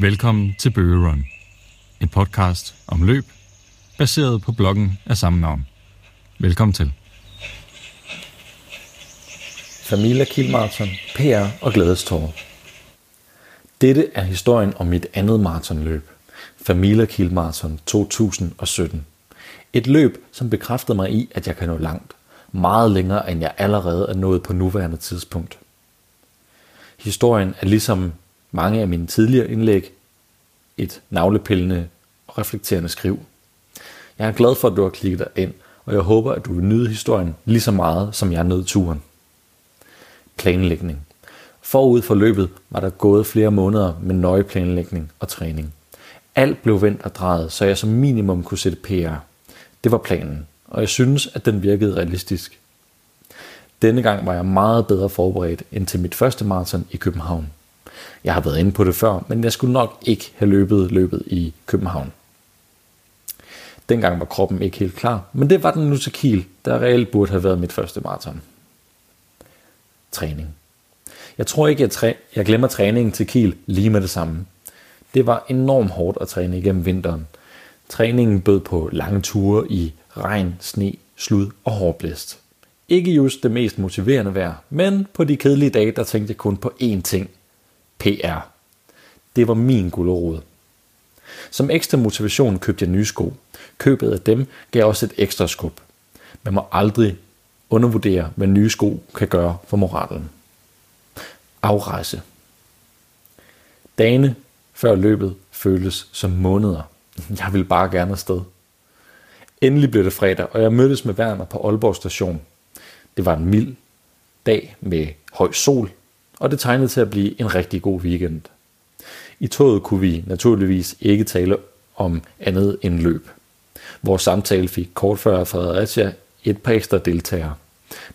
Velkommen til Bøgerun, en podcast om løb, baseret på bloggen af samme navn. Velkommen til. Familia Kilmarathon, PR og glædestår. Dette er historien om mit andet maratonløb, Familia Kilmarathon 2017. Et løb, som bekræftede mig i, at jeg kan nå langt. Meget længere, end jeg allerede er nået på nuværende tidspunkt. Historien er ligesom mange af mine tidligere indlæg et navlepillende og reflekterende skriv. Jeg er glad for, at du har klikket dig ind, og jeg håber, at du vil nyde historien lige så meget, som jeg nød turen. Planlægning. Forud for løbet var der gået flere måneder med nøje planlægning og træning. Alt blev vendt og drejet, så jeg som minimum kunne sætte PR. Det var planen, og jeg synes, at den virkede realistisk. Denne gang var jeg meget bedre forberedt end til mit første maraton i København. Jeg har været inde på det før, men jeg skulle nok ikke have løbet løbet i København. Dengang var kroppen ikke helt klar, men det var den nu til Kiel, der reelt burde have været mit første maraton. Træning. Jeg tror ikke, jeg, træ- jeg glemmer træningen til Kiel lige med det samme. Det var enormt hårdt at træne igennem vinteren. Træningen bød på lange ture i regn, sne, slud og hårdblæst. Ikke just det mest motiverende vejr, men på de kedelige dage, der tænkte jeg kun på én ting. PR. Det var min gulderod. Som ekstra motivation købte jeg nye sko. Købet af dem gav også et ekstra skub. Man må aldrig undervurdere, hvad nye sko kan gøre for moralen. Afrejse. Dagene før løbet føltes som måneder. Jeg vil bare gerne afsted. Endelig blev det fredag, og jeg mødtes med Werner på Aalborg station. Det var en mild dag med høj sol, og det tegnede til at blive en rigtig god weekend. I toget kunne vi naturligvis ikke tale om andet end løb. Vores samtale fik kort før Fredericia et par ekstra deltagere.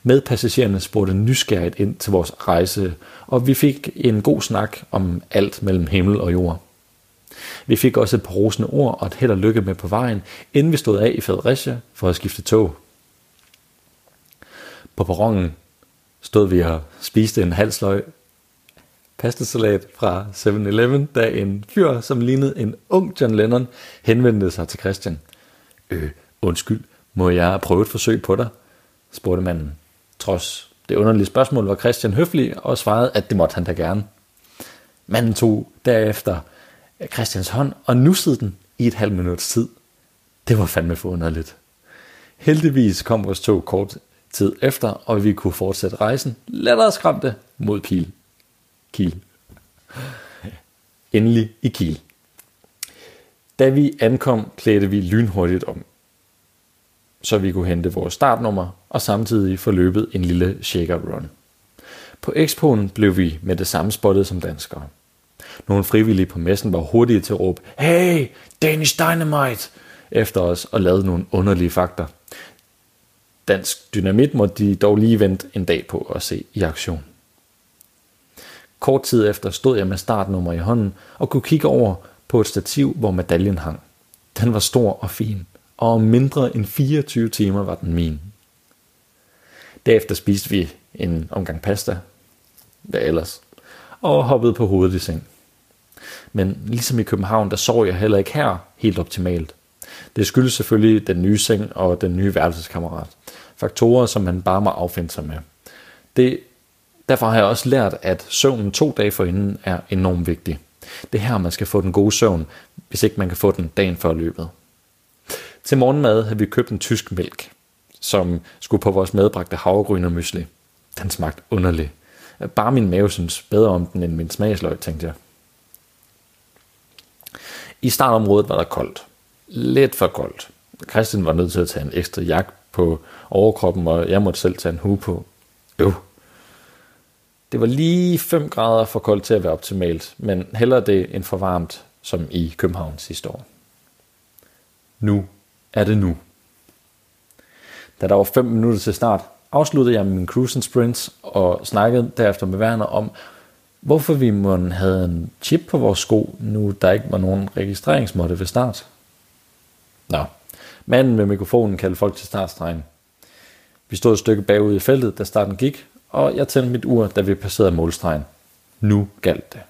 Medpassagerne spurgte nysgerrigt ind til vores rejse, og vi fik en god snak om alt mellem himmel og jord. Vi fik også et par rosende ord og et held og lykke med på vejen, inden vi stod af i Fredericia for at skifte tog. På perronen stod vi og spiste en halv sløj pastasalat fra 7-Eleven, da en fyr, som lignede en ung John Lennon, henvendte sig til Christian. Øh, undskyld, må jeg prøve et forsøg på dig? spurgte manden. Trods det underlige spørgsmål var Christian høflig og svarede, at det måtte han da gerne. Manden tog derefter Christians hånd og nussede den i et halvt minuts tid. Det var fandme forunderligt. Heldigvis kom vores tog kort tid efter, og vi kunne fortsætte rejsen lettere skræmte mod Kiel. Kiel. Endelig i Kiel. Da vi ankom, klædte vi lynhurtigt om, så vi kunne hente vores startnummer og samtidig få løbet en lille shaker run. På Expoen blev vi med det samme spottet som danskere. Nogle frivillige på messen var hurtige til at råbe, Hey, Danish Dynamite! efter os og lavede nogle underlige fakter. Dansk dynamit måtte de dog lige vente en dag på at se i aktion. Kort tid efter stod jeg med startnummer i hånden og kunne kigge over på et stativ, hvor medaljen hang. Den var stor og fin, og om mindre end 24 timer var den min. Derefter spiste vi en omgang pasta, hvad ellers, og hoppede på hovedet i seng. Men ligesom i København, der sov jeg heller ikke her helt optimalt. Det skyldes selvfølgelig den nye seng og den nye værelseskammerat. Faktorer, som man bare må affinde sig med. Det, derfor har jeg også lært, at søvnen to dage forinden er enormt vigtig. Det er her, man skal få den gode søvn, hvis ikke man kan få den dagen før løbet. Til morgenmad havde vi købt en tysk mælk, som skulle på vores medbragte havregryn og mysli. Den smagte underligt. Bare min mave synes bedre om den end min smagsløg, tænkte jeg. I startområdet var der koldt. Lidt for koldt. Christian var nødt til at tage en ekstra jakke på overkroppen, og jeg måtte selv tage en hue på. Øv. Det var lige 5 grader for koldt til at være optimalt, men hellere det end for varmt, som i København sidste år. Nu er det nu. Da der var 5 minutter til start, afsluttede jeg min cruising sprints og snakkede derefter med Werner om, hvorfor vi måtte have en chip på vores sko, nu der ikke var nogen registreringsmåtte ved start. Nå, manden med mikrofonen kaldte folk til startstregen. Vi stod et stykke bagud i feltet, da starten gik, og jeg tændte mit ur, da vi passerede målstregen. Nu galt det.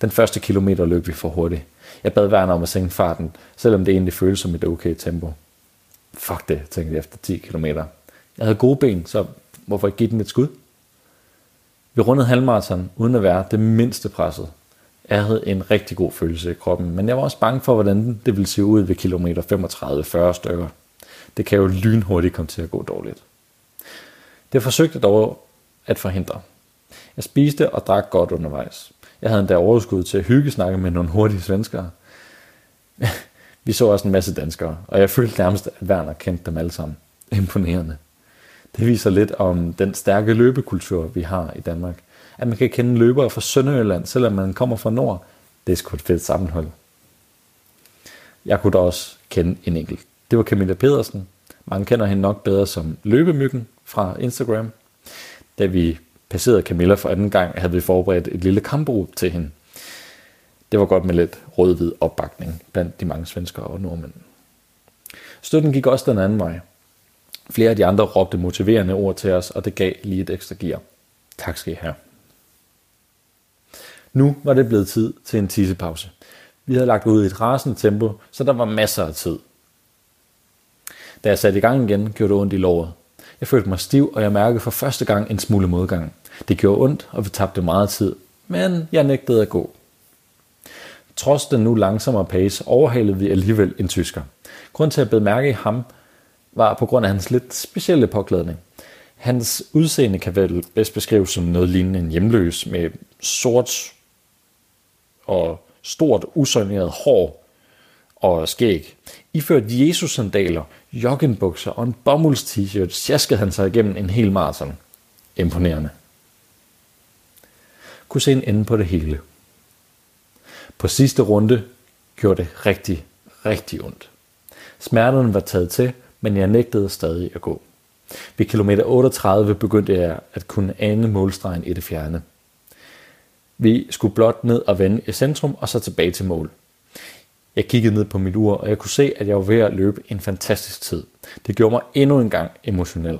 Den første kilometer løb vi for hurtigt. Jeg bad Werner om at sænke farten, selvom det egentlig føltes som et okay tempo. Fuck det, tænkte jeg efter 10 km. Jeg havde gode ben, så hvorfor ikke give den et skud? Vi rundede halvmarathon uden at være det mindste presset. Jeg havde en rigtig god følelse i kroppen, men jeg var også bange for, hvordan det ville se ud ved kilometer 35-40 stykker. Det kan jo lynhurtigt komme til at gå dårligt. Det forsøgte dog at forhindre. Jeg spiste og drak godt undervejs. Jeg havde endda overskud til at hygge snakke med nogle hurtige svenskere. Vi så også en masse danskere, og jeg følte nærmest, at Werner kendte dem alle sammen. Imponerende. Det viser lidt om den stærke løbekultur, vi har i Danmark. At man kan kende løbere fra Sønderjylland, selvom man kommer fra Nord. Det er sgu et fedt sammenhold. Jeg kunne da også kende en enkelt. Det var Camilla Pedersen. Mange kender hende nok bedre som Løbemyggen fra Instagram. Da vi passerede Camilla for anden gang, havde vi forberedt et lille kampråb til hende. Det var godt med lidt rød-hvid opbakning blandt de mange svenskere og nordmænd. Støtten gik også den anden vej. Flere af de andre råbte motiverende ord til os, og det gav lige et ekstra gear. Tak skal I have. Nu var det blevet tid til en tissepause. Vi havde lagt ud i et rasende tempo, så der var masser af tid. Da jeg satte i gang igen, gjorde det ondt i låret. Jeg følte mig stiv, og jeg mærkede for første gang en smule modgang. Det gjorde ondt, og vi tabte meget tid, men jeg nægtede at gå. Trods den nu langsommere pace overhalede vi alligevel en tysker. Grund til at bemærke i ham var på grund af hans lidt specielle påklædning. Hans udseende kan vel bedst beskrives som noget lignende en hjemløs med sort og stort usøgneret hår og skæg. Iført Jesus-sandaler, joggenbukser og en bomulds t-shirt sjaskede han sig igennem en hel maraton. Imponerende. Kunne se en ende på det hele. På sidste runde gjorde det rigtig, rigtig ondt. Smerterne var taget til, men jeg nægtede stadig at gå. Ved kilometer 38 begyndte jeg at kunne ane målstregen i det fjerne. Vi skulle blot ned og vende i centrum og så tilbage til mål. Jeg kiggede ned på mit ur, og jeg kunne se, at jeg var ved at løbe en fantastisk tid. Det gjorde mig endnu en gang emotionel.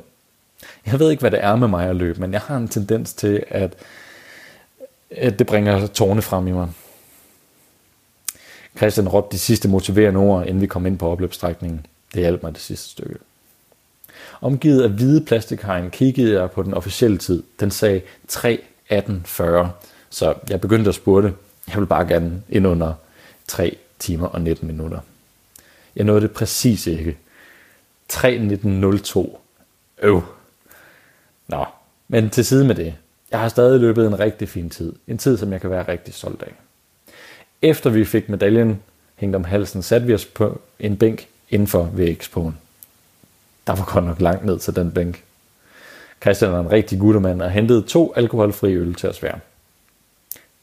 Jeg ved ikke, hvad det er med mig at løbe, men jeg har en tendens til, at, at det bringer tårne frem i mig. Christian råbte de sidste motiverende ord, inden vi kom ind på opløbsstrækningen. Det hjalp mig det sidste stykke. Omgivet af hvide plastikhegn kiggede jeg på den officielle tid. Den sagde 3.18.40, så jeg begyndte at spurte. Jeg vil bare gerne ind under 3 timer og 19 minutter. Jeg nåede det præcis ikke. 3.19.02. Øv. Nå, men til side med det. Jeg har stadig løbet en rigtig fin tid. En tid, som jeg kan være rigtig stolt af. Efter vi fik medaljen hængt om halsen, satte vi os på en bænk inden for ved Expoen. Der var godt nok langt ned til den bænk. Christian var en rigtig guttermand og hentede to alkoholfri øl til os hver.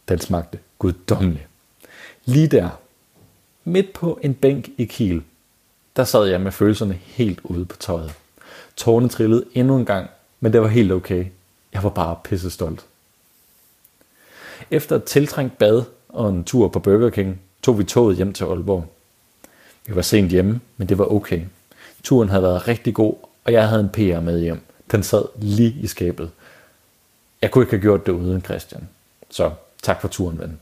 Den smagte guddommelig. Lige der, midt på en bænk i Kiel, der sad jeg med følelserne helt ude på tøjet. Tårne trillede endnu en gang, men det var helt okay. Jeg var bare pisse stolt. Efter et tiltrængt bad og en tur på Burger King, tog vi toget hjem til Aalborg. Vi var sent hjemme, men det var okay. Turen havde været rigtig god, og jeg havde en PR med hjem. Den sad lige i skabet. Jeg kunne ikke have gjort det uden Christian. Så tak for turen, ven.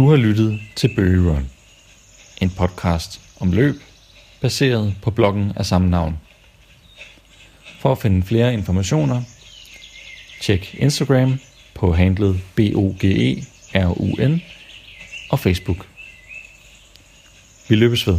Du har lyttet til Bøge Run, en podcast om løb, baseret på bloggen af samme navn. For at finde flere informationer, tjek Instagram på handlet BOGERUN og Facebook. Vi løbes ved.